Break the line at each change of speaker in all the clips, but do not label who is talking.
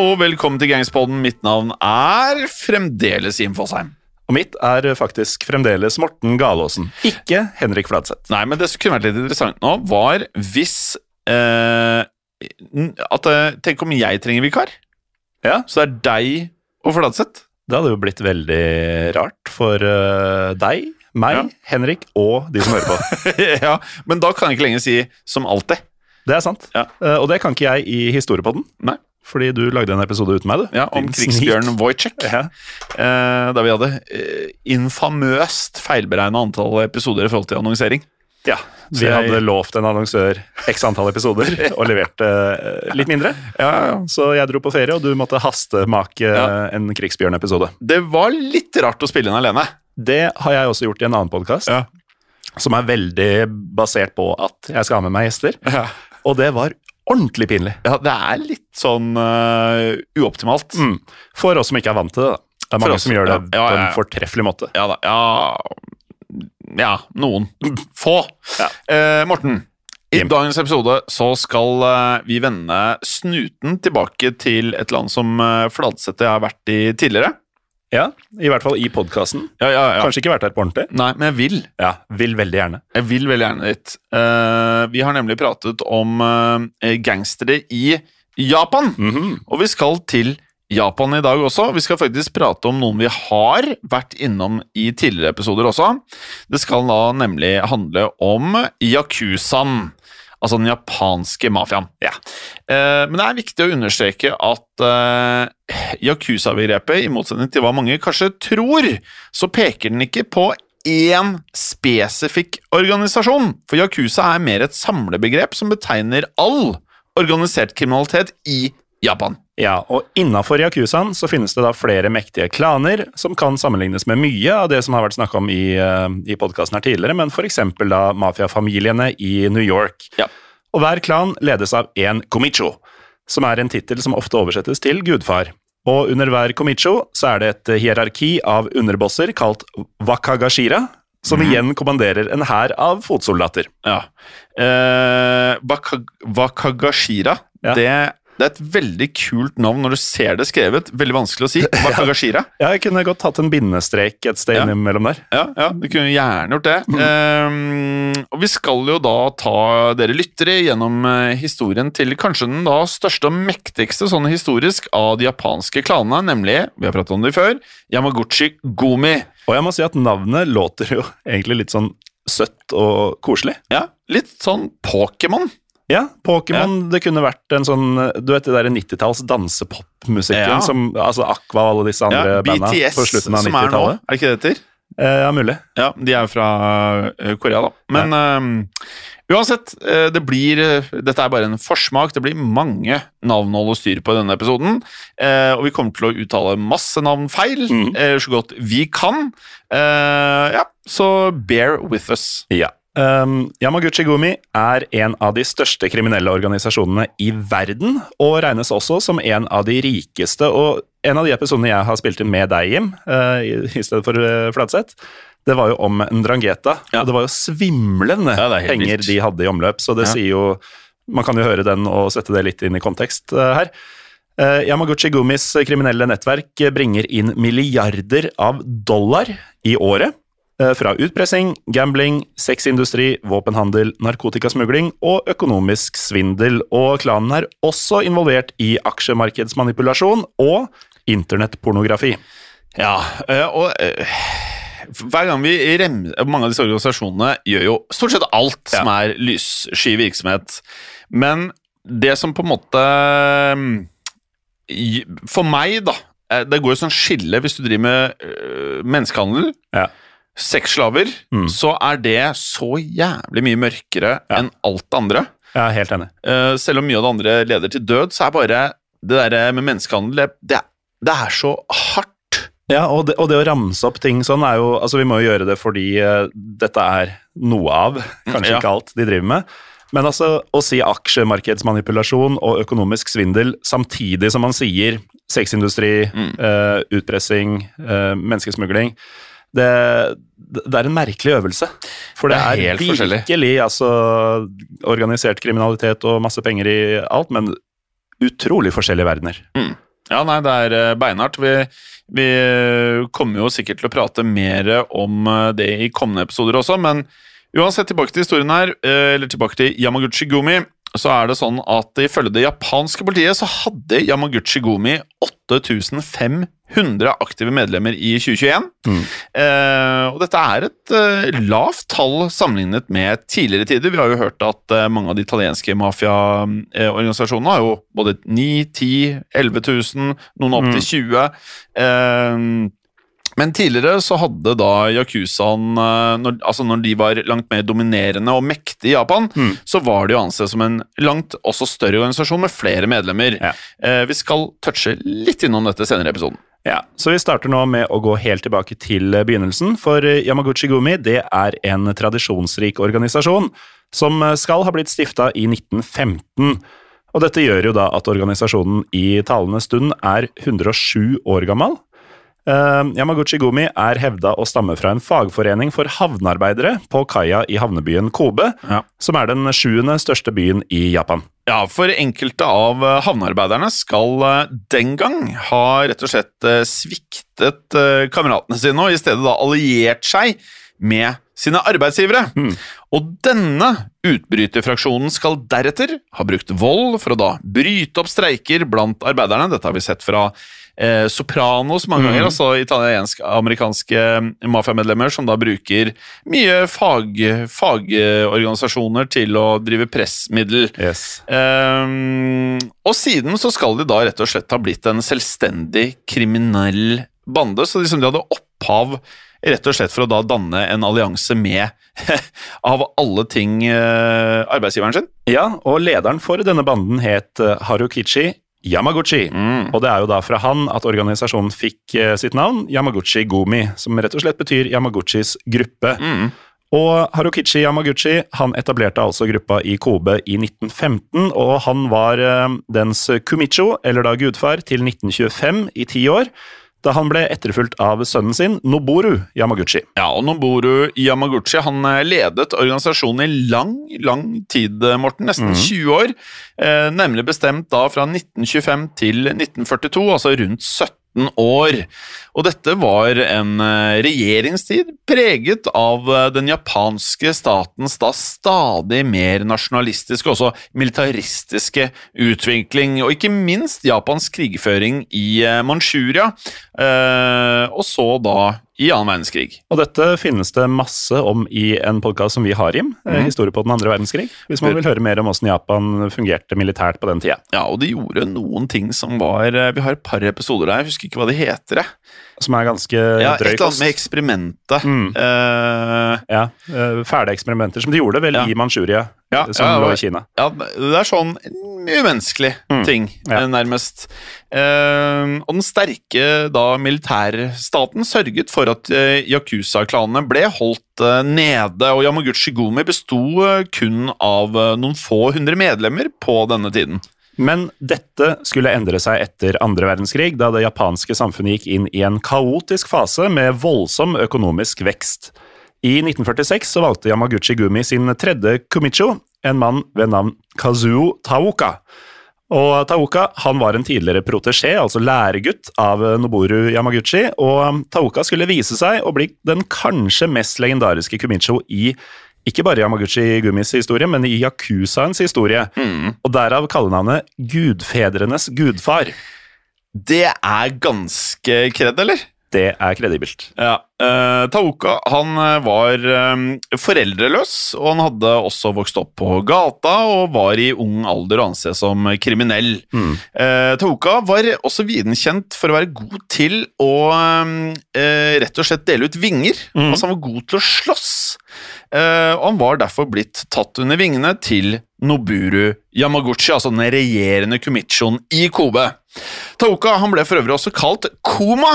Og velkommen til Gangspodden. Mitt navn er fremdeles Jim Fosheim.
Og mitt er faktisk fremdeles Morten Galaasen, ikke Henrik Fladseth.
Nei, men det som kunne vært litt interessant nå, var hvis eh, at, eh, Tenk om jeg trenger vikar.
Ja.
Så det er deg og Fladseth.
Det hadde jo blitt veldig rart for uh, deg, meg,
Ja.
Henrik og de som hører på.
ja, men da kan jeg ikke lenger si 'som alltid'.
Det er sant.
Ja.
Uh, og det kan ikke jeg i Historiepodden,
Nei.
Fordi du lagde en episode uten meg, du.
Ja, Om
krigsbjørnen
krigsbjørn. Wojciech.
Ja.
Eh, da vi hadde eh, infamøst feilberegna antall episoder i forhold til annonsering.
ja. Vi
jeg-
hadde lovt en annonsør x antall episoder, og leverte eh, litt mindre.
Ja.
Så jeg dro på ferie, og du måtte hastemake
Ja.
en krigsbjørn-episode.
Det var litt rart å spille inn alene.
Det har jeg også gjort i en annen podkast,
Ja.
som er veldig basert på at jeg skal ha med meg gjester.
Ja.
Og det var ordentlig pinlig.
Ja, det er litt sånn uh, uoptimalt.
Mm. For oss som ikke er vant til det. da. Det er mange
oss,
som gjør det
ja. Ja, ja, på
en fortreffelig måte.
Ja da. Ja, ja noen. Få. Eh, Morten, i
Jim.
dagens episode så skal uh, vi vende snuten tilbake til et land som uh, Fladseth og jeg har vært i tidligere.
Ja, I hvert fall i podkasten.
Ja, ja, ja.
Kanskje ikke vært her på ordentlig.
Nei, men jeg vil.
Ja, Vil veldig gjerne.
Jeg vil veldig gjerne dit. Uh, vi har nemlig pratet om uh, gangstere i Japan.
Mhm.
Og vi skal til Japan i dag også. Vi skal faktisk prate om noen vi har vært innom i tidligere episoder også. Det skal da nemlig handle om yakuzaen. Altså den japanske mafiaen. Ja. Eh, men det er viktig å understreke at eh, yakuza-begrepet, i motsetning til hva mange kanskje tror, så peker den ikke på én spesifikk organisasjon. For yakuza er mer et samlebegrep som betegner all organisert kriminalitet i Japan.
Ja, og Innafor yakuzaen så finnes det da flere mektige klaner som kan sammenlignes med mye av det som har vært snakka om i, uh, i podkasten her tidligere, men f.eks. da mafiafamiliene i New York.
Ja.
Og Hver klan ledes av én komicho, som er en tittel som ofte oversettes til gudfar. Og under hver komicho så er det et hierarki av underbosser kalt wakagashira, som
Mhm.
igjen kommanderer en hær av fotsoldater.
Ja. Eh, Wakagashira,
Ja.
det, det er et veldig kult navn når du ser det skrevet. Veldig vanskelig å si. Wakagashira.
Ja, jeg kunne godt tatt en bindestrek et sted
Ja.
innimellom der.
Ja, ja, du kunne gjerne gjort det. um, og vi skal jo da ta dere lyttere gjennom eh, historien til kanskje den da største og mektigste sånn historisk av de japanske klanene, nemlig, vi har pratet om det før, Yamaguchi Gomi.
Og jeg må si at navnet låter jo egentlig litt sånn søtt og koselig.
Ja, litt sånn Pokémon.
Ja, Pokémon, det kunne vært en sånn Du vet det der 90-talls dansepopmusikken
Ja.
som Altså Aqua og alle disse andre
Ja,
banda på slutten av
som er nå.
90-tallet.
Er det ikke det heter?
Eh, ja, mulig.
Ja, de er jo fra eh, Korea, da. Men um, uansett, eh, det blir Dette er bare en forsmak. Det blir mange navn å holde styr på i denne episoden. Eh, og vi kommer til å uttale masse navn feil,
mm.
eh, så godt vi kan. Ja, så bear with us.
Ja. Um, Yamaguchi Gumi er en av de største kriminelle organisasjonene i verden, og regnes også som en av de rikeste. Og en av de episodene jeg har spilt inn med deg, Jim, uh, i, i stedet for uh, Flatseth, det var jo om Ndrangheta.
Ja.
Og det var jo svimlende
Ja, er
penger
vilt.
de hadde i omløp, så det
Ja.
sier jo Man kan jo høre den og sette det litt inn i kontekst uh, her. Yamaguchi Gumis kriminelle nettverk bringer inn milliarder av dollar i året. Uh, Fra utpressing, gambling, sexindustri, våpenhandel, narkotikasmugling og økonomisk svindel. Og klanen er også involvert i aksjemarkedsmanipulasjon og internettpornografi.
Ja, eh, og eh, hver gang vi remser Mange av disse organisasjonene gjør jo stort sett alt som er lyssky virksomhet. Men det som på en måte For meg, da eh, Det går jo sånn skille hvis du driver med menneskehandel.
Ja.
Sexslaver,
Mm.
så er det så jævlig mye mørkere
Ja.
enn alt det andre.
Er helt enig.
Eh, selv om mye av det andre leder til død, så er bare det der med menneskehandel det, det, er- så hardt.
Ja, og det, og det å ramse opp ting sånn er jo Altså, vi må jo gjøre det fordi eh, dette er noe av, kanskje
Ja.
ikke alt, de driver med. Men altså, å si aksjemarkedsmanipulasjon og økonomisk svindel samtidig som man sier sexindustri,
Mm.
uh, utpressing, eh, menneskesmugling det, det er en merkelig øvelse. For det,
Det er
er, virkelig altså, organisert kriminalitet og masse penger i alt, men utrolig forskjellige verdener.
Ja, nei, det er eh, beinhardt. Vi, vi eh, kommer jo sikkert til å prate mer om eh, det i kommende episoder også, men uansett tilbake til historien her, eller tilbake til Yamaguchi Gumi, så er det sånn at ifølge det japanske politiet så hadde Yamaguchi Gumi 8500 aktive medlemmer i 2021. Eh, og dette er et eh, lavt tall sammenlignet med tidligere tider. Vi har jo hørt at eh, mange av de italienske mafiaorganisasjonene har jo både 9 10 11 000, noen opp til 20. Eh, men tidligere så hadde da yakuzaen eh, når, altså når de var langt mer dominerende og mektige i Japan, så var det jo ansett som en langt også større organisasjon med flere medlemmer.
Ja.
Eh, vi skal touche litt innom dette senere i episoden.
Ja, så vi starter nå med å gå helt tilbake til begynnelsen, for Yamaguchi Gumi det er en tradisjonsrik organisasjon som skal ha blitt stifta i 1915. Og dette gjør jo da at organisasjonen i talende stund er 107 år gammel. Eh, Yamaguchi Gumi er hevda å stamme fra en fagforening for havnearbeidere på kaia i havnebyen Kobe,
Ja.
som er den sjuende største byen i Japan.
Ja, for enkelte av eh, havnearbeiderne skal eh, den gang ha rett og slett eh, sviktet kameratene sine og i stedet da alliert seg med sine arbeidsgivere. Og denne utbryterfraksjonen skal deretter ha brukt vold for å da bryte opp streiker blant arbeiderne. Dette har vi sett fra eh, Sopranos mange ganger, altså italiensk-amerikanske mafiamedlemmer som da bruker mye fag, fagorganisasjoner til å drive pressmiddel.
Yes.
Um, og siden så skal de da rett og slett ha blitt en selvstendig kriminell bande, så liksom de hadde opphav rett og slett for å da danne en allianse med, av alle ting, eh, arbeidsgiveren sin.
Ja, og lederen for denne banden het eh, Harukichi Yamaguchi. Og det er jo da fra han at organisasjonen fikk eh, sitt navn, Yamaguchi Gumi, som rett og slett betyr Yamaguchis gruppe. Og Harukichi Yamaguchi han etablerte altså gruppa i Kobe i 1915, og han var dens kumicho, eller da gudfar, til 1925 i ti år, da han ble etterfulgt av sønnen sin, Noboru Yamaguchi.
Ja, og Noboru Yamaguchi han eh, ledet organisasjonen i lang, lang tid, eh, Morten. Nesten 20 år. Eh, nemlig bestemt da fra 1925 til 1942, altså rundt 17 år. Og dette var en eh, regjeringstid preget av eh, den japanske statens da stadig mer nasjonalistiske og også militaristiske utvikling, og ikke minst Japans krigføring i eh, Manchuria, og så da i annen verdenskrig.
Og dette finnes det masse om i en podkast som vi har, Jim. Mm. Historie på den andre verdenskrig. Hvis man vil høre mer om hvordan Japan fungerte militært på den tida.
Ja, og de gjorde noen ting som var eh, Vi har et par episoder der, jeg husker ikke hva de heter. jeg.
Som er ganske
Ja, et eller annet med eksperimentet.
Mm.
Uh,
Ja, eh, Fæle eksperimenter, som de gjorde vel
Ja.
i Manchuria,
Ja,
som
ja,
lå i Kina.
ja, det er sånn umenneskelig ting,
ja.
eh, nærmest. Uh, og den sterke da militærstaten sørget for at uh, Yakuza-klanene ble holdt uh, nede, og Yamaguchi Gumi besto eh, kun av eh, noen få hundre medlemmer på denne tiden.
Men dette skulle endre seg etter andre verdenskrig, da det japanske samfunnet gikk inn i en kaotisk fase med voldsom økonomisk vekst. I 1946 så valgte Yamaguchi Gumi sin tredje kumicho, en mann ved navn Kazuo Taoka. Og Taoka han var en tidligere protesjé, altså læregutt, av Noboru Yamaguchi, og Taoka skulle vise seg å bli den kanskje mest legendariske kumicho i ikke bare Yamaguchi Gummis historie, men i Yakuzaens historie. Og derav kallenavnet Gudfedrenes gudfar.
Det er ganske kred, eller?
Det er kredibelt.
Ja. Uh, Taoka han eh, var um, foreldreløs, og han hadde også vokst opp på gata og var i ung alder å anse som kriminell. Eh, Taoka var også viden kjent for å være god til å eh, rett og slett dele ut vinger. Altså Han var god til å slåss, og han var derfor blitt tatt under vingene til Noburu Yamaguchi, altså den regjerende kumichoen i Kobe. Taoka han ble for øvrig også kalt Koma.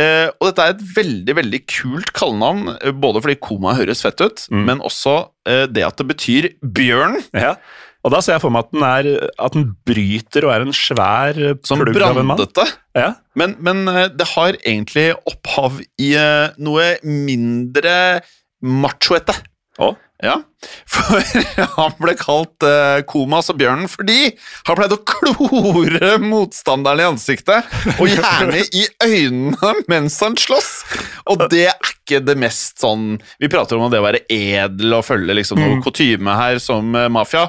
Eh, og dette er et veldig veldig kult kallenavn, eh, både fordi Koma høres fett ut, men også eh, det at det betyr bjørn.
Ja. Og da ser jeg for meg at den, er, at den bryter og er en svær
Som
plugg av en mann.
Som
Ja.
Men, men eh, det har egentlig opphav i eh, noe mindre machoete.
Oh.
Ja, for han ble kalt uh, Komas og bjørnen, fordi han pleide å klore motstanderen i ansiktet, og gjerne i øynene mens han slåss. Og det er ikke det mest sånn Vi prater om det å være edel og følge liksom noe kutyme her som uh, mafia.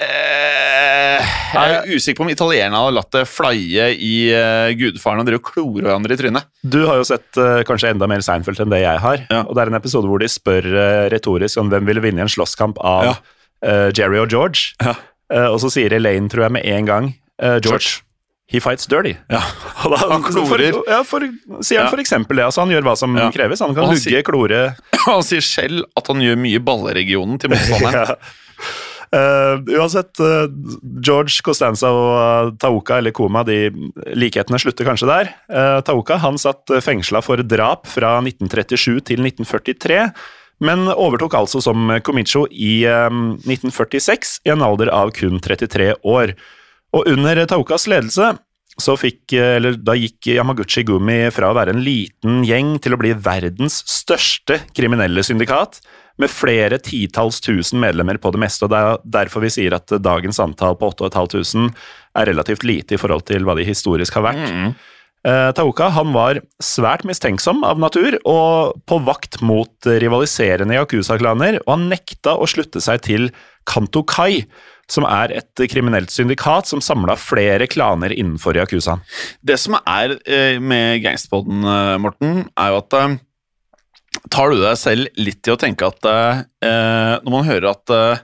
Eh, jeg er usikker på om italienerne hadde latt det flye i uh, gudfaren og drive og klore hverandre i trynet.
Du har jo sett uh, kanskje enda mer Seinfeld enn det jeg har.
Ja.
Og det er en episode hvor de spør uh, retorisk om hvem ville vinne i en slåsskamp av
Ja.
Jerry og George.
Ja.
Og så sier Elaine, tror jeg, med en gang eh, George. He fights dirty. Og da,
Han klorer.
For, ja, for, sier han
Ja.
for eksempel det. Altså, han gjør hva som
Ja.
kreves. Han kan
han
hugge, klore
Han sier selv at han gjør mye i balleregionen til motstanderen.
ja. Eh, uansett, uh, George Costanza og uh, Taoka, eller Koma, de likhetene slutter kanskje der. Uh, Taoka han satt fengsla for drap fra 1937 til 1943, men overtok altså som Komicho i eh, 1946 i en alder av kun 33 år. Og under Taokas ledelse så fikk, eller da gikk Yamaguchi Gumi fra å være en liten gjeng til å bli verdens største kriminelle syndikat, med flere titalls tusen medlemmer på det meste, og det er derfor vi sier at dagens antall på 8500 er relativt lite i forhold til hva de historisk har vært. Eh, Taoka han var svært mistenksom av natur og på vakt mot rivaliserende Yakuza-klaner, og han nekta å slutte seg til Kantokai, som er et kriminelt syndikat som samla flere klaner innenfor Yakuza.
Det som er eh, med Gangsterpodden, eh, Morten, er jo at eh, Tar du deg selv litt i å tenke at eh, når man hører at eh,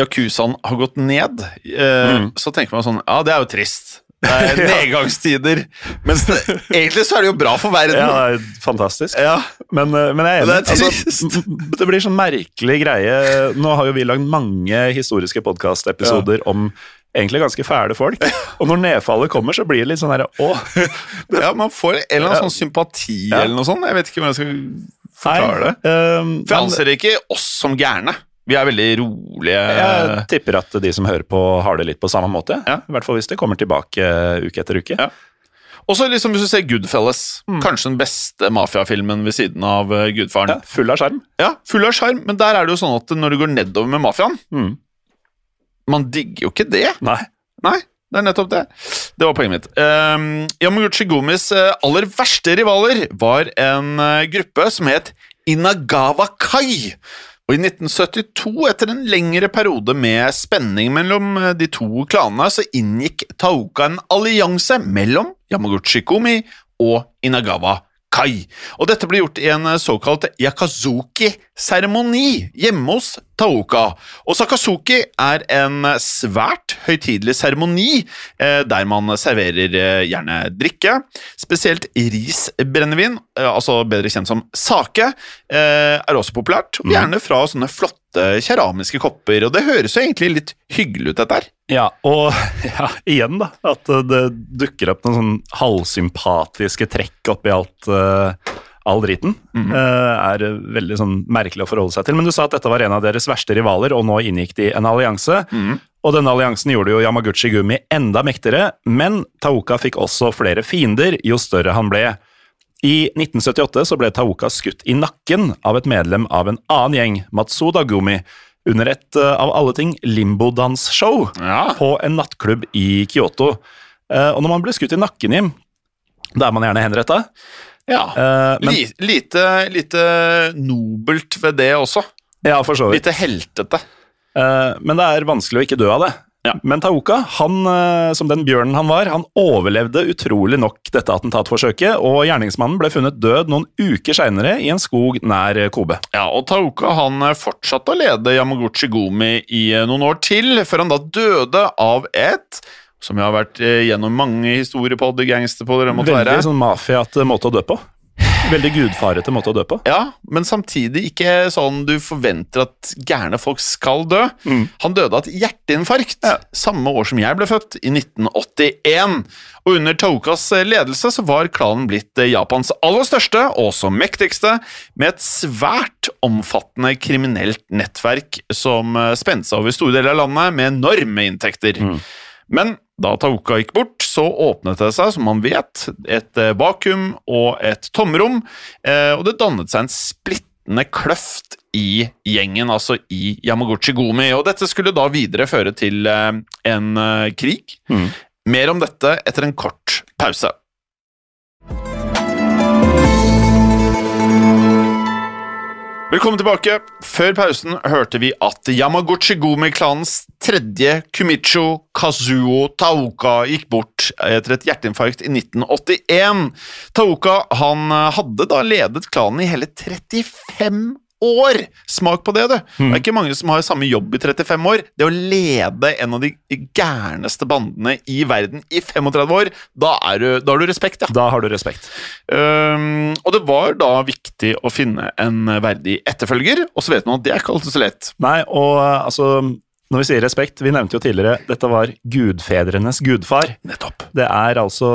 Yakuzaen har gått ned, eh,
Mm.
så tenker man sånn Ja, det er jo trist. Det er nedgangstider. Mens det, egentlig så er det jo bra for verden.
Ja, det er fantastisk.
Ja.
Men, eh, men jeg er
Det er.
Altså, det blir sånn merkelig greie. Nå har jo vi lagd mange historiske podkastepisoder om egentlig ganske fæle folk. Og når nedfallet kommer, så blir det litt sånn herre Å,
ja, man får en eller annen sånn sympati
Ja.
eller noe sånt. Jeg vet ikke hvordan jeg skal forklare det.
Um,
For jeg anser ikke oss som gærne. Vi er veldig rolige.
jeg tipper at de som hører på, har det litt på samme måte.
Ja.
I hvert fall hvis det kommer tilbake eh, uke etter uke.
Ja. Og så liksom hvis du ser Goodfellas, kanskje den beste mafiafilmen ved siden av eh, Gudfaren.
Ja, full av sjarm.
Ja, full av sjarm, men der er det jo sånn at når du går nedover med mafiaen
Mm.
Man digger jo ikke det.
Nei.
Nei, det er nettopp det. Det var poenget mitt. Um, Yamaguchi Gumis eh, aller verste rivaler var en eh, gruppe som het Inagawa Kai. Og i 1972, etter en lengre periode med spenning mellom eh, de to klanene, så inngikk Taoka en allianse mellom Yamaguchi Gumi og Inagawa Kai. Og dette ble gjort i en såkalt Yakazuki-seremoni hjemme hos Taoka. Og Sakazuki er en svært høytidelig seremoni eh, der man serverer eh, gjerne drikke, spesielt risbrennevin, eh, altså bedre kjent som sake, er også populært, og gjerne fra sånne flotte keramiske kopper, og det høres jo egentlig litt hyggelig ut, dette her.
Ja, og ja, igjen da, at det dukker opp noen sånn halvsympatiske trekk oppi alt, eh, all driten, eh, er veldig sånn merkelig å forholde seg til. Men du sa at dette var en av deres verste rivaler, og nå inngikk de en allianse. Og denne alliansen gjorde jo Yamaguchi Gumi enda mektigere, men Taoka fikk også flere fiender jo større han ble. I 1978 så ble Taoka skutt i nakken av et medlem av en annen gjeng, Matsuda Gumi, under et eh, av alle ting limbodansshow
Ja.
på en nattklubb i Kyoto. Eh, og når man ble skutt i nakken, Jim, da er man gjerne henretta.
Ja.
Uh, men
lite, lite nobelt ved det også.
Ja, for så vidt.
Lite heltete.
Uh, men det er vanskelig å ikke dø av det.
Ja.
Men Taoka, han, eh, som den bjørnen han var, han overlevde utrolig nok dette attentatforsøket, og gjerningsmannen ble funnet død noen uker seinere i en skog nær Kobe.
Ja, og Taoka han fortsatte å lede Yamaguchi Gomi i noen år til, før han da døde av et som jeg har vært eh, gjennom mange historiepodder, gangsterpodder,
Veldig
være.
sånn mafiate måte å dø på. Veldig gudfarete måte å dø på.
Ja, men samtidig ikke sånn du forventer at gærne folk skal dø. Han døde av et hjerteinfarkt samme år som jeg ble født, i 1981. Og under Tokas ledelse så var klanen blitt eh, Japans aller største og også mektigste, med et svært omfattende kriminelt nettverk som eh, spente seg over store deler av landet med enorme inntekter. Men da Taoka gikk bort, så åpnet det seg, som man vet, et eh, vakuum og et tomrom, eh, og det dannet seg en splittende kløft i gjengen, altså i Yamaguchi Gumi, og dette skulle da videre føre til eh, en krig. krig. Mer om dette etter en kort pause. Velkommen tilbake. Før pausen hørte vi at Yamaguchi Gumi-klanens tredje Kumicho Kazuo Taoka gikk bort etter et hjerteinfarkt i 1981. Taoka han hadde da ledet klanen i hele 35 år! Smak på det, du. Det er ikke mange som har samme jobb i 35 år. Det å lede en av de gærneste bandene i verden i 35 år, da, du, da har du respekt, ja.
Da har du respekt.
Um, og det var da viktig å finne en verdig etterfølger, og så vet man at det er ikke alltid så lett.
Nei, og altså Når vi sier respekt, vi nevnte jo tidligere dette var gudfedrenes gudfar.
Nettopp.
Det er altså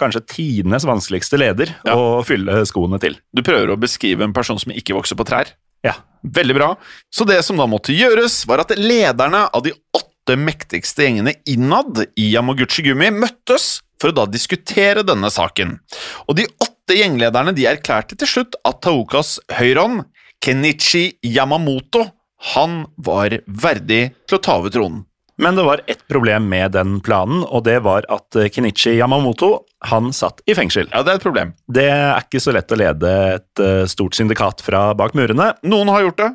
kanskje tidenes vanskeligste leder
Ja.
å fylle skoene til.
Du prøver å beskrive en person som ikke vokser på trær.
Ja.
Veldig bra. Så det som da måtte gjøres, var at lederne av de åtte mektigste gjengene innad i Yamaguchi Gumi møttes for å da diskutere denne saken. Og de åtte gjenglederne de erklærte til slutt at Taokas høyrehånd, Kenichi Yamamoto, han var verdig til å ta over tronen.
Men det var ett problem med den planen, og det var at eh, Kenichi Yamamoto han satt i fengsel.
Ja, det er et problem.
Det er ikke så lett å lede et eh, stort syndikat fra bak murene.
Noen har gjort det.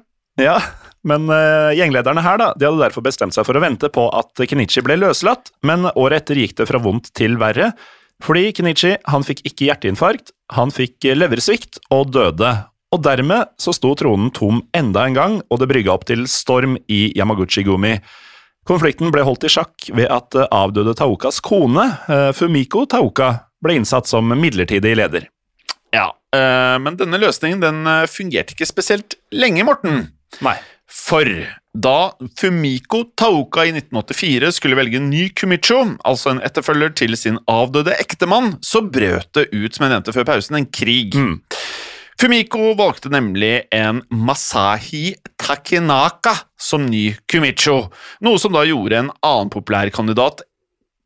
Ja, men uh, gjenglederne her da, de hadde derfor bestemt seg for å vente på at Kenichi ble løslatt, men året etter gikk det fra vondt til verre, fordi Kenichi han fikk ikke hjerteinfarkt, han fikk leversvikt og døde. Og dermed så sto tronen tom enda en gang, og det brygga opp til storm i Yamaguchi-gumi. Konflikten ble holdt i sjakk ved at eh, avdøde Taokas kone, eh, Fumiko Taoka, ble innsatt som midlertidig leder.
Ja, eh, men denne løsningen den fungerte ikke spesielt lenge, Morten.
Nei.
For da Fumiko Taoka i 1984 skulle velge en ny Kumicho, altså en etterfølger til sin avdøde ektemann, så brøt det ut, som jeg nevnte før pausen, en krig. Fumiko valgte nemlig en Masahi Takinaka som ny Kumicho, noe som da gjorde en annen populær kandidat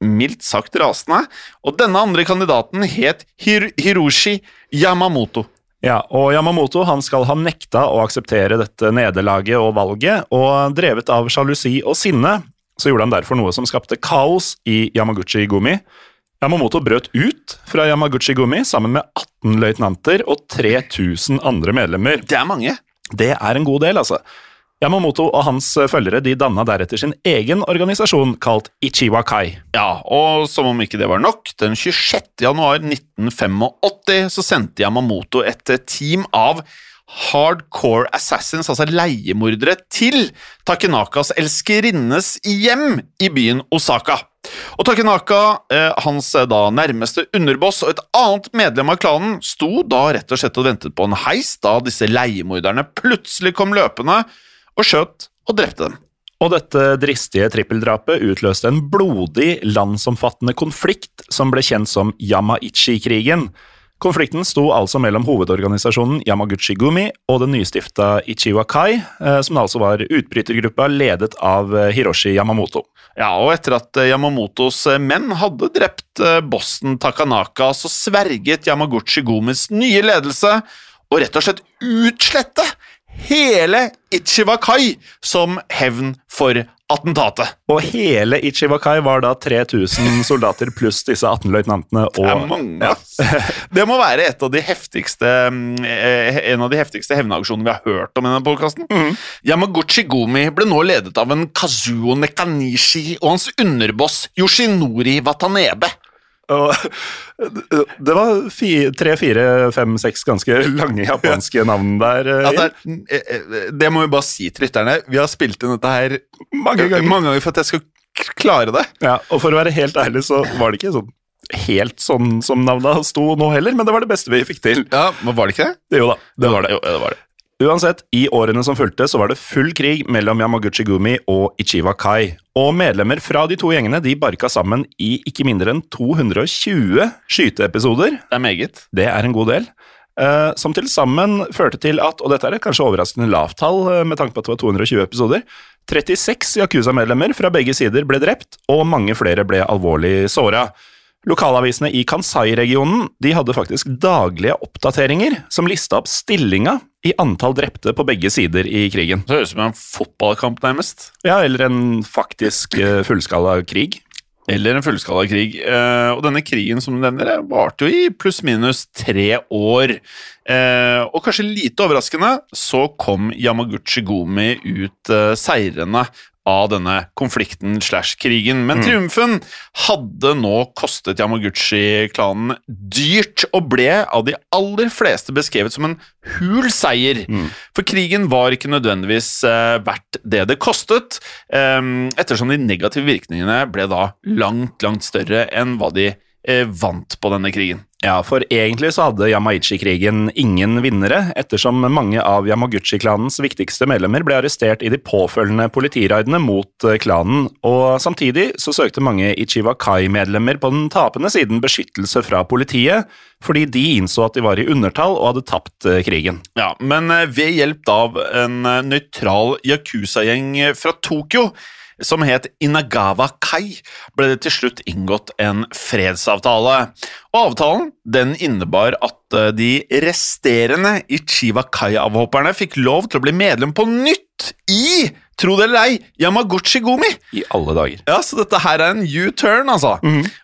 mildt sagt rasende, og denne andre kandidaten het Hir Hiroshi Yamamoto.
Ja, og Yamamoto han skal ha nekta å akseptere dette nederlaget og valget, og drevet av sjalusi og sinne, så gjorde han derfor noe som skapte kaos i Yamaguchi-gumi. Yamamoto brøt ut fra Yamaguchi-gumi sammen med 18 løytnanter og 3000 andre medlemmer.
Det er mange.
Det er en god del, altså. Yamamoto og hans følgere de danna deretter sin egen organisasjon kalt Ichiwakai.
Ja, og som om ikke det var nok, den 26. januar 1985 så sendte Yamamoto et team av hardcore assassins, altså leiemordere, til Takenakas elskerinnes hjem i byen Osaka. Og Takenaka, eh, hans eh, da nærmeste underboss og et annet medlem av klanen, sto da rett og slett og ventet på en heis da disse leiemorderne plutselig kom løpende og skjøt og drepte dem.
Og dette dristige trippeldrapet utløste en blodig, landsomfattende konflikt som ble kjent som Yamaichi-krigen. Konflikten sto altså mellom hovedorganisasjonen Yamaguchi Gumi og den nystifta Ichiwakai, eh, som altså var utbrytergruppa ledet av eh, Hiroshi Yamamoto.
Ja, og etter at eh, Yamamotos menn hadde drept Boston Takanaka, så sverget Yamaguchi Gumis nye ledelse og rett og slett utslette hele Ichiwakai som hevn for attentatet.
Og hele Ichiwakai var da 3000 soldater pluss disse 18 løytnantene
Det er mange, ass. Det må være et av de heftigste, mm, eh, en av de heftigste hevnaksjonene vi har hørt om i denne podkasten. Yamaguchi Gomi ble nå ledet av en Kazuo Nekanishi og hans underboss Yoshinori Watanebe.
Det var tre, fire, fem, seks ganske lange japanske navn der.
Altså, det, er, eh, eh, det må vi bare si til lytterne. Vi har spilt inn dette her
Mange ganger.
mange ganger for at jeg skal klare det.
Ja, og for å være helt ærlig, så var det ikke sånn helt sånn som navnet sto nå heller, men det var det beste vi fikk til.
Ja, men Var det ikke det?
Jo da, det var det.
Jo, det var det.
Uansett, i årene som fulgte, så var det full krig mellom Yamaguchi Gumi og Ichiwa Kai. Og medlemmer fra de to gjengene de barka sammen i ikke mindre enn 220 skyteepisoder.
Det er meget.
Det er en god del. eh, som til sammen førte til at, og dette er et kanskje overraskende lavt tall eh, med tanke på at det var 220 episoder, 36 Yakuza-medlemmer fra begge sider ble drept, og mange flere ble alvorlig såra. Lokalavisene i Kansai-regionen de hadde faktisk daglige oppdateringer som lista opp stillinga i antall drepte på begge sider i krigen.
Det høres ut som en fotballkamp, nærmest.
Ja, eller en faktisk eh, fullskala krig.
Eller en fullskala krig. Eh, og denne krigen som du nevner, varte jo i pluss-minus tre år. Eh, og kanskje lite overraskende så kom Yamaguchi Gomi ut seirende av denne konflikten slash krigen. Men triumfen hadde nå kostet Yamaguchi-klanen dyrt, og ble av de aller fleste beskrevet som en hul seier. For krigen var ikke nødvendigvis eh, verdt det det kostet, eh, ettersom de negative virkningene ble da langt, langt større enn hva de eh, vant på denne krigen.
Ja, for egentlig så hadde Yamaichi-krigen ingen vinnere, ettersom mange av Yamaguchi-klanens viktigste medlemmer ble arrestert i de påfølgende politiraidene mot eh, klanen, og samtidig så søkte mange Ichiwakai-medlemmer på den tapende siden beskyttelse fra politiet, fordi de innså at de var i undertall og hadde tapt eh, krigen.
Ja, men eh, ved hjelp av en nøytral Yakuza-gjeng fra Tokyo, som het Inagawa Kai, ble det til slutt inngått en fredsavtale. Og avtalen den innebar at eh, de resterende Ichiwa Kai-avhopperne fikk lov til å bli medlem på nytt i, tro det eller ei, Yamaguchi Gomi.
I alle dager.
Ja, så dette her er en U-turn, altså.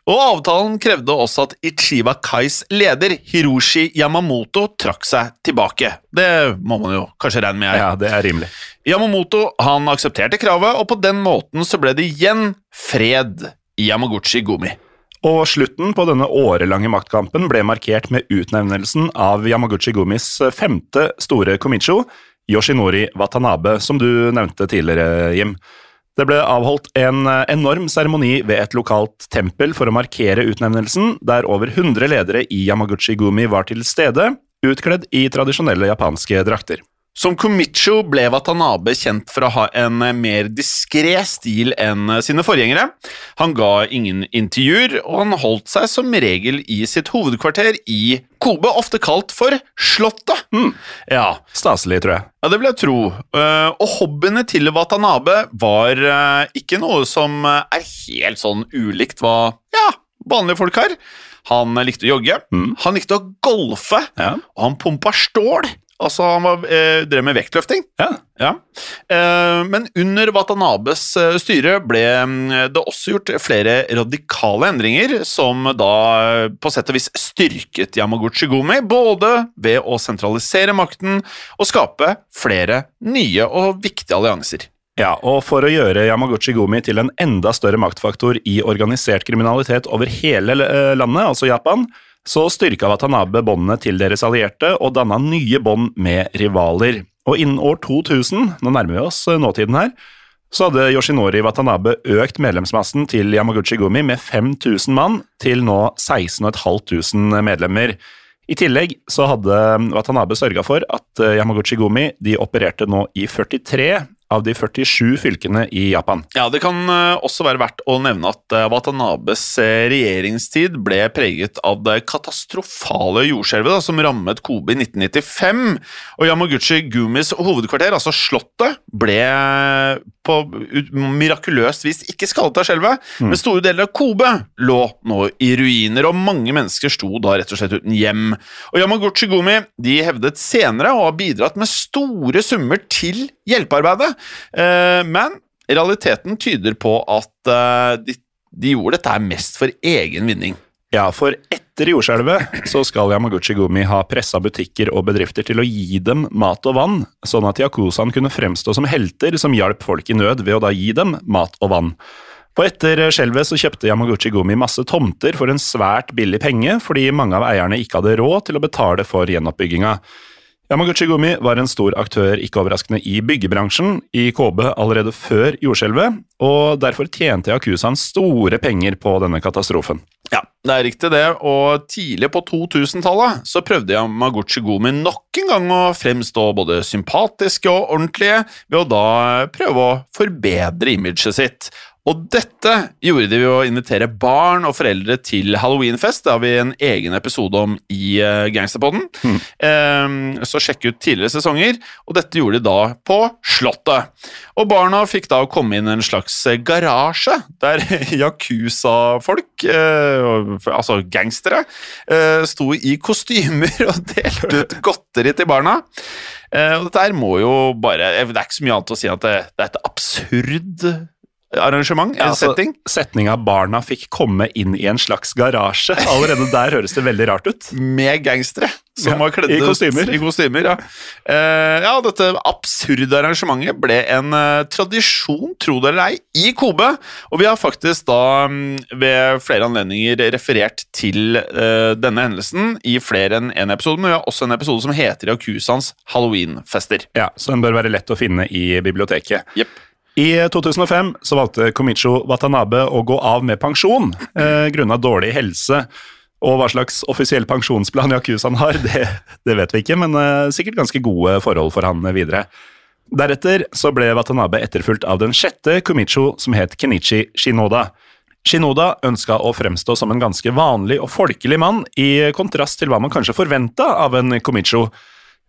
Og avtalen krevde også at Ichiba Kais leder, Hiroshi Yamamoto, trakk seg tilbake. Det må man jo kanskje regne med.
Ja, det er rimelig.
Yamamoto han aksepterte kravet, og på den måten så ble det igjen fred i Yamaguchi Gumi.
Og slutten på denne årelange maktkampen ble markert med utnevnelsen av Yamaguchi Gumis femte store komicho, Yoshinori Watanabe, som du nevnte tidligere, Jim. Det ble avholdt en enorm seremoni ved et lokalt tempel for å markere utnevnelsen, der over 100 ledere i Yamaguchi Gumi var til stede, utkledd i tradisjonelle japanske drakter.
Som komicho ble Watanabe kjent for å ha en mer diskré stil enn sine forgjengere. Han ga ingen intervjuer, og han holdt seg som regel i sitt hovedkvarter i Kobe, ofte kalt for Slottet. Ja,
Staselig, tror jeg.
Ja, det vil jeg tro. Eh, og hobbyene til Watanabe var eh, ikke noe som eh, er helt sånn ulikt hva ja, vanlige folk har. Han eh, likte å jogge, han likte å golfe,
Ja.
og han pumpa stål. Altså, han var, eh, drev med vektløfting.
Ja.
Ja. Eh, men under Watanabes eh, styre ble mm, det også gjort flere radikale endringer, som da eh, på sett og vis styrket Yamaguchi Gumi, både ved å sentralisere makten og skape flere nye og viktige allianser.
Ja, og for å gjøre Yamaguchi Gumi til en enda større maktfaktor i organisert kriminalitet over hele eh, landet, altså Japan, så styrka Watanabe båndene til deres allierte og danna nye bånd med rivaler. Og innen år 2000, nå nærmer vi oss eh, nåtiden her, så hadde Yoshinori Watanabe økt medlemsmassen til Yamaguchi Gumi med 5000 mann til nå 16 500 medlemmer. I tillegg så hadde Watanabe sørga for at eh, Yamaguchi Gumi de opererte nå i 43 av de 47 fylkene i Japan.
Ja, Det kan eh, også være verdt å nevne at eh, Watanabes eh, regjeringstid ble preget av det katastrofale jordskjelvet som rammet Kobe i 1995. Og Yamaguchi Gumis hovedkvarter, altså Slottet, ble på mirakuløst vis ikke skadet av skjelvet, men store deler av Kobe lå nå i ruiner, og mange mennesker sto da rett og slett uten hjem. Og Yamaguchi Gumi de hevdet senere å ha bidratt med store summer til hjelpearbeidet, eh, men realiteten tyder på at eh, de, de gjorde dette mest for egen vinning.
Ja, for etter jordskjelvet så skal Yamaguchi Gumi ha pressa butikker og bedrifter til å gi dem mat og vann, sånn at yakuzaen kunne fremstå som helter som hjalp folk i nød ved å da gi dem mat og vann. Og etter skjelvet så kjøpte Yamaguchi Gumi masse tomter for en svært billig penge, fordi mange av eierne ikke hadde råd til å betale for gjenoppbygginga. Yamaguchi Gumi var en stor aktør, ikke overraskende, i byggebransjen i KB allerede før jordskjelvet, og derfor tjente Yakuzaen store penger på denne katastrofen.
Ja, det er riktig det, og tidlig på 2000-tallet så prøvde Yamaguchi Gumi nok en gang å fremstå både sympatiske og ordentlige ved å da prøve å forbedre imaget sitt. Og dette gjorde de ved å invitere barn og foreldre til halloweenfest. Det har vi en egen episode om i uh, Gangsterpodden. Um, så sjekk ut tidligere sesonger. Og dette gjorde de da på Slottet. Og barna fikk da komme inn i en slags garasje der Yakuza-folk, uh, altså gangstere, uh, sto i kostymer og delte ut godteri til barna. Uh, og dette her må jo bare Det er ikke så mye annet å si at det, det er et absurd arrangement, en
altså,
setting.
Setninga 'barna fikk komme inn i en slags garasje', allerede der høres det veldig rart ut.
Med gangstere som
Ja,
var kledd
i
ut. I kostymer ja. Uh, ja, dette absurde arrangementet ble en uh, tradisjon, tro det eller ei, i Kobe. Og vi har faktisk da um, ved flere anledninger referert til uh, denne hendelsen i flere enn én episode, men vi har også en episode som heter Yakusans halloweenfester.
Ja, Så den bør være lett å finne i biblioteket.
Jepp.
I 2005 så valgte Komicho Watanabe å gå av med pensjon eh, grunnet dårlig helse. Og hva slags offisiell pensjonsplan Yakuzaen har, det, det vet vi ikke, men eh, sikkert ganske gode forhold for han videre. Deretter så ble Watanabe etterfulgt av den sjette Komicho, som het Kenichi Shinoda. Shinoda ønska å fremstå som en ganske vanlig og folkelig mann, i kontrast til hva man kanskje forventa av en Komicho.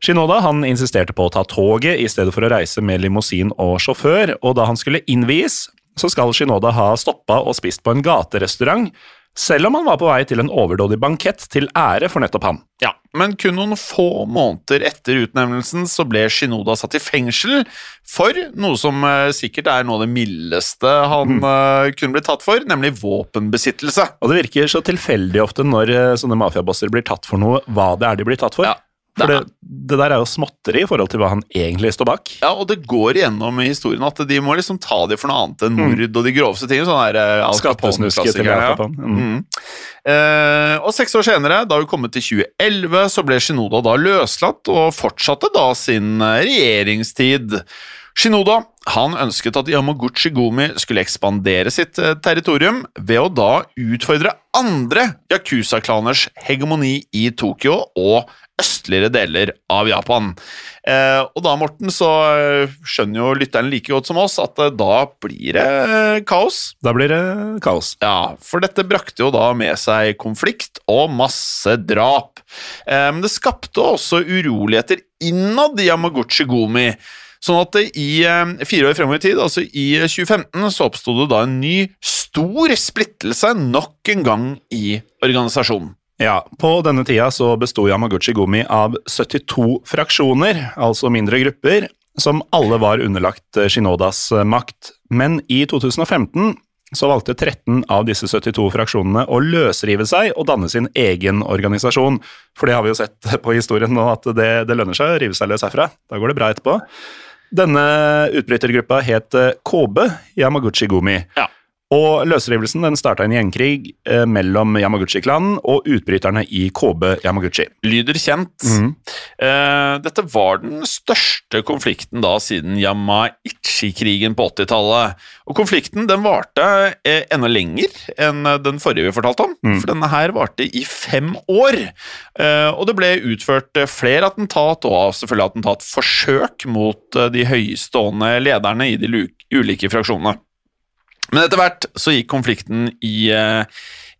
Shinoda han insisterte på å ta toget i stedet for å reise med limousin og sjåfør, og da han skulle innvies, så skal Shinoda ha stoppa og spist på en gaterestaurant, selv om han var på vei til en overdådig bankett til ære for nettopp han.
Ja, men kun noen få måneder etter utnevnelsen så ble Shinoda satt i fengsel for noe som eh, sikkert er noe av det mildeste han mm. kunne blitt tatt for, nemlig våpenbesittelse.
Og det virker så tilfeldig ofte når eh, sånne mafiabosser blir tatt for noe, hva det er de blir tatt for.
Ja,
for
det
det, der er jo småtteri i forhold til hva han egentlig står bak.
Ja, og det går igjennom i historien at de må liksom ta det for noe annet enn mord og de groveste tingene. Sånn der eh, Al
Capone. Mm.
Mm. Eh, og seks år senere, da vi kom til 2011, så ble Shinoda da løslatt og fortsatte da sin eh, regjeringstid. Shinoda han ønsket at Yamaguchi Gumi skulle ekspandere sitt eh, territorium ved å da utfordre andre Yakuza-klaners hegemoni i Tokyo og østligere deler av Japan. Eh, og da, Morten, så eh, skjønner jo lytteren like godt som oss at eh, da blir det eh, kaos.
Da blir det kaos.
Ja, for dette brakte jo da med seg konflikt og masse drap. Eh, Men det skapte også uroligheter innad i Yamaguchi Gumi. Sånn at i fire år fremover i tid, altså i 2015, så oppsto det da en ny stor splittelse nok en gang i organisasjonen.
Ja, På denne tida så besto Yamaguchi Gumi av 72 fraksjoner, altså mindre grupper, som alle var underlagt eh, Shinodas eh, makt. Men i 2015 så valgte 13 av disse 72 fraksjonene å løsrive seg og danne sin egen organisasjon. For det har vi jo sett på historien nå, at det, det lønner seg å rive seg løs herfra. Da går det bra etterpå. Denne utbrytergruppa het KB Kobe Yamaguchi Gumi.
Ja.
Og løsrivelsen den starta en gjengkrig eh, mellom Yamaguchi-klanen og utbryterne i KB Yamaguchi.
Lyder kjent. Eh, dette var den største konflikten da siden Yamaichi-krigen på 80-tallet. Og konflikten den varte eh, enda lenger enn den forrige vi fortalte om. For denne her varte i fem år. Eh, og det ble utført eh, flere attentat, og selvfølgelig attentatforsøk mot eh, de høyestående lederne i de ulike fraksjonene. Men etter hvert så gikk konflikten i eh,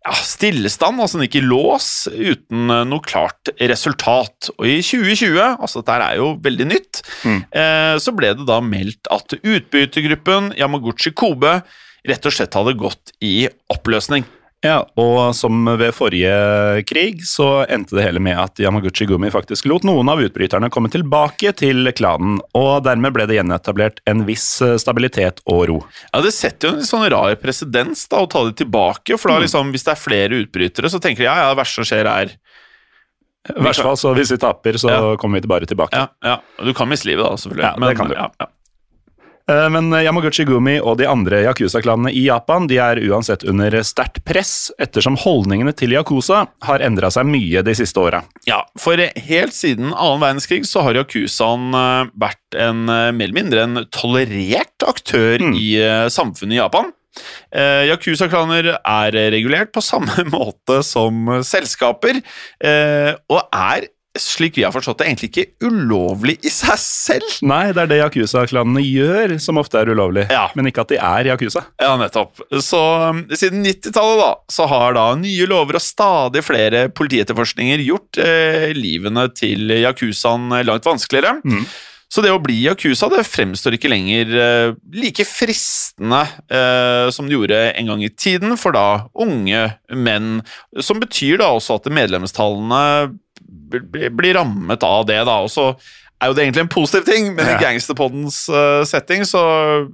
ja, stillestand, altså den gikk i lås uten eh, noe klart resultat. Og i 2020, altså dette er jo veldig nytt, eh, så ble det da meldt at utbyttergruppen Yamaguchi Kobe rett og slett hadde gått i oppløsning.
Ja, og som ved forrige krig, så endte det hele med at Yamaguchi Gumi faktisk lot noen av utbryterne komme tilbake til klanen, og dermed ble det gjenetablert en viss eh, stabilitet og ro.
Ja, Det setter jo en sånn rar presedens å ta det tilbake, for da liksom, hvis det er flere utbrytere, så tenker de ja, ja, det verste som skjer er
I hvert fall så hvis vi taper, så
Ja.
kommer vi bare tilbake.
Ja, ja. Du kan miste livet da, selvfølgelig.
Ja, det kan du.
Ja, ja.
Eh, Men Yamaguchi Gumi og de andre Yakuza-klanene i Japan de er uansett under sterkt press, ettersom holdningene til Yakuza har endra seg mye de siste åra.
Ja, for helt siden annen verdenskrig så har Yakuzaen eh, vært en eh, mer eller mindre en tolerert aktør i eh, samfunnet i Japan. Eh, Yakuza-klaner er regulert på samme måte som selskaper, eh, og er, slik vi har forstått det, egentlig ikke ulovlig i seg selv.
Nei, det er det Yakuza-klanene gjør som ofte er ulovlig,
Ja.
men ikke at de er Yakuza.
Ja, nettopp. Så um, siden 90-tallet da, så har da nye lover og stadig flere politietterforskninger gjort eh, livene til Yakuzaen langt vanskeligere. Så det å bli Yakuza det fremstår ikke lenger eh, like fristende eh, som det gjorde en gang i tiden for da unge menn, som betyr da også at medlemstallene blir rammet av det. da, og så er jo det egentlig en positiv ting, men i gangsterpoddens eh, setting så,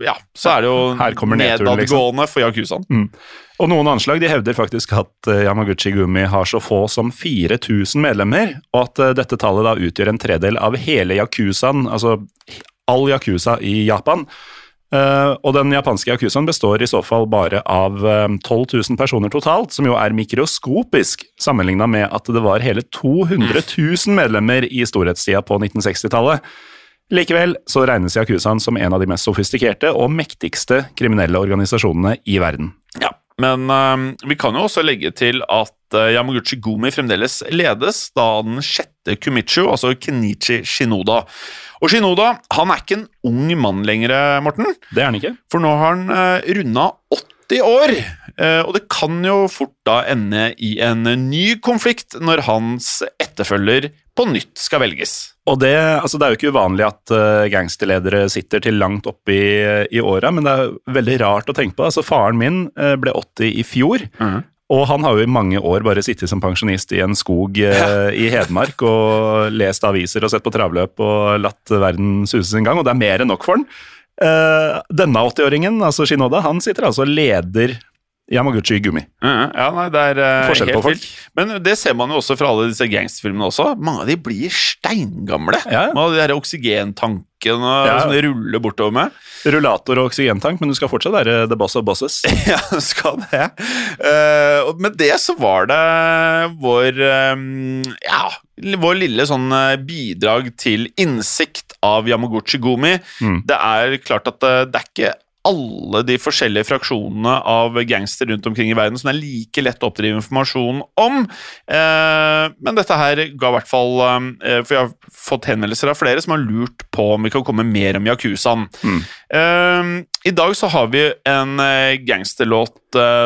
ja, så er det jo
liksom.
nedadgående for Yakuzaen.
Og noen anslag de hevder faktisk at eh, Yamaguchi Gumi har så få som 4000 medlemmer, og at eh, dette tallet da utgjør en tredel av hele Yakuzaen, altså all Yakuza i Japan. Eh, og den japanske Yakuzaen består i så fall bare av eh, 12 000 personer totalt, som jo er mikroskopisk, sammenligna med at det var hele 200 000 medlemmer i storhetstida på 1960-tallet. Likevel så regnes Yakuzaen som en av de mest sofistikerte og mektigste kriminelle organisasjonene i verden.
Ja, men uh, vi kan jo også legge til at uh, Yamaguchi Gumi fremdeles ledes da den sjette Kumichu, altså Kenichi Shinoda. Og Shinoda han er ikke en ung mann lenger, Morten,
Det er han ikke.
for nå har han uh, runda 80 år. uh, og det kan jo fort da ende i en ny konflikt når hans etterfølger på nytt skal velges.
Og det, altså det er jo ikke uvanlig at eh, gangsterledere sitter til langt oppe i, i åra, men det er veldig rart å tenke på. Altså Faren min eh, ble 80 i fjor, og han har jo i mange år bare sittet som pensjonist i en skog eh, i Hedmark og lest aviser og sett på travløp og latt verden suse sin gang, og det er mer enn nok for han. Eh, denne 80-åringen, altså Shinoda, han sitter altså og leder Yamaguchi Gumi.
Ja, nei, det er eh,
Forskjell på
helt
folk.
vilt. Men det ser man jo også fra alle disse gangsterfilmene også. Mange av de blir steingamle.
Ja.
Med de her oksygentankene
Ja.
som de ruller bortover med.
Rullator og oksygentank, men du skal fortsatt være the boss of bosses.
Ja, du skal det. Og med det så var det vår eh, Ja, vår lille sånn eh, bidrag til innsikt av Yamaguchi Gumi.
Mm.
Det er klart at det er ikke alle de forskjellige fraksjonene av gangster rundt omkring i verden som det er like lett å oppdrive informasjon om. Eh, men dette her ga i hvert fall eh, For jeg har fått henvendelser av flere som har lurt på om vi kan komme mer om Yakuzaen. Eh, I dag så har vi en gangsterlåt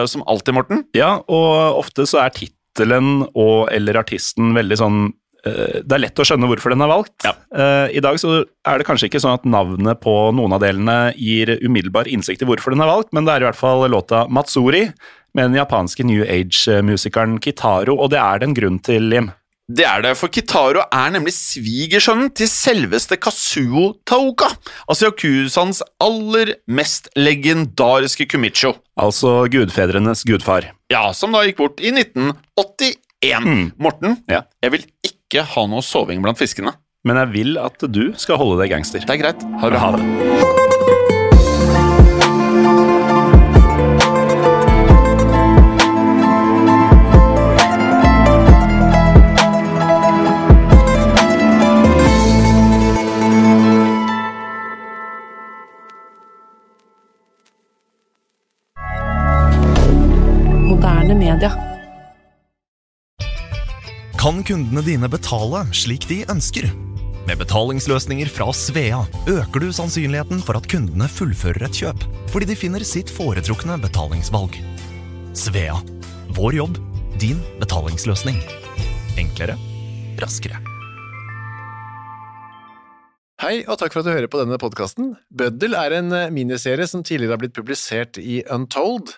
som alltid, Morten.
Ja, og ofte så er tittelen og eller artisten veldig sånn det er lett å skjønne hvorfor den er valgt.
Ja.
Eh, I dag så er det kanskje ikke sånn at navnet på noen av delene gir umiddelbar innsikt i hvorfor den er valgt, men det er i hvert fall låta Matsuri med den japanske New Age-musikeren Kitaro, og det er det en grunn til, Lim.
Det er det, for Kitaro er nemlig svigersønnen til selveste Kazuo Taoka. Altså Yakuzaens aller mest legendariske Kumicho.
Altså gudfedrenes gudfar.
Ja, som da gikk bort i 1981. Morten,
Ja.
jeg vil ikke ha noe soving blant fiskene.
Men jeg vil at du skal holde deg gangster.
Det er greit. Ha det.
Ha det.
Kan kundene dine betale slik de ønsker? Med betalingsløsninger fra Svea øker du sannsynligheten for at kundene fullfører et kjøp, fordi de finner sitt foretrukne betalingsvalg. Svea vår jobb, din betalingsløsning. Enklere, raskere.
Hei, og takk for at du hører på denne podkasten. Bøddel er en miniserie som tidligere har blitt publisert i Untold,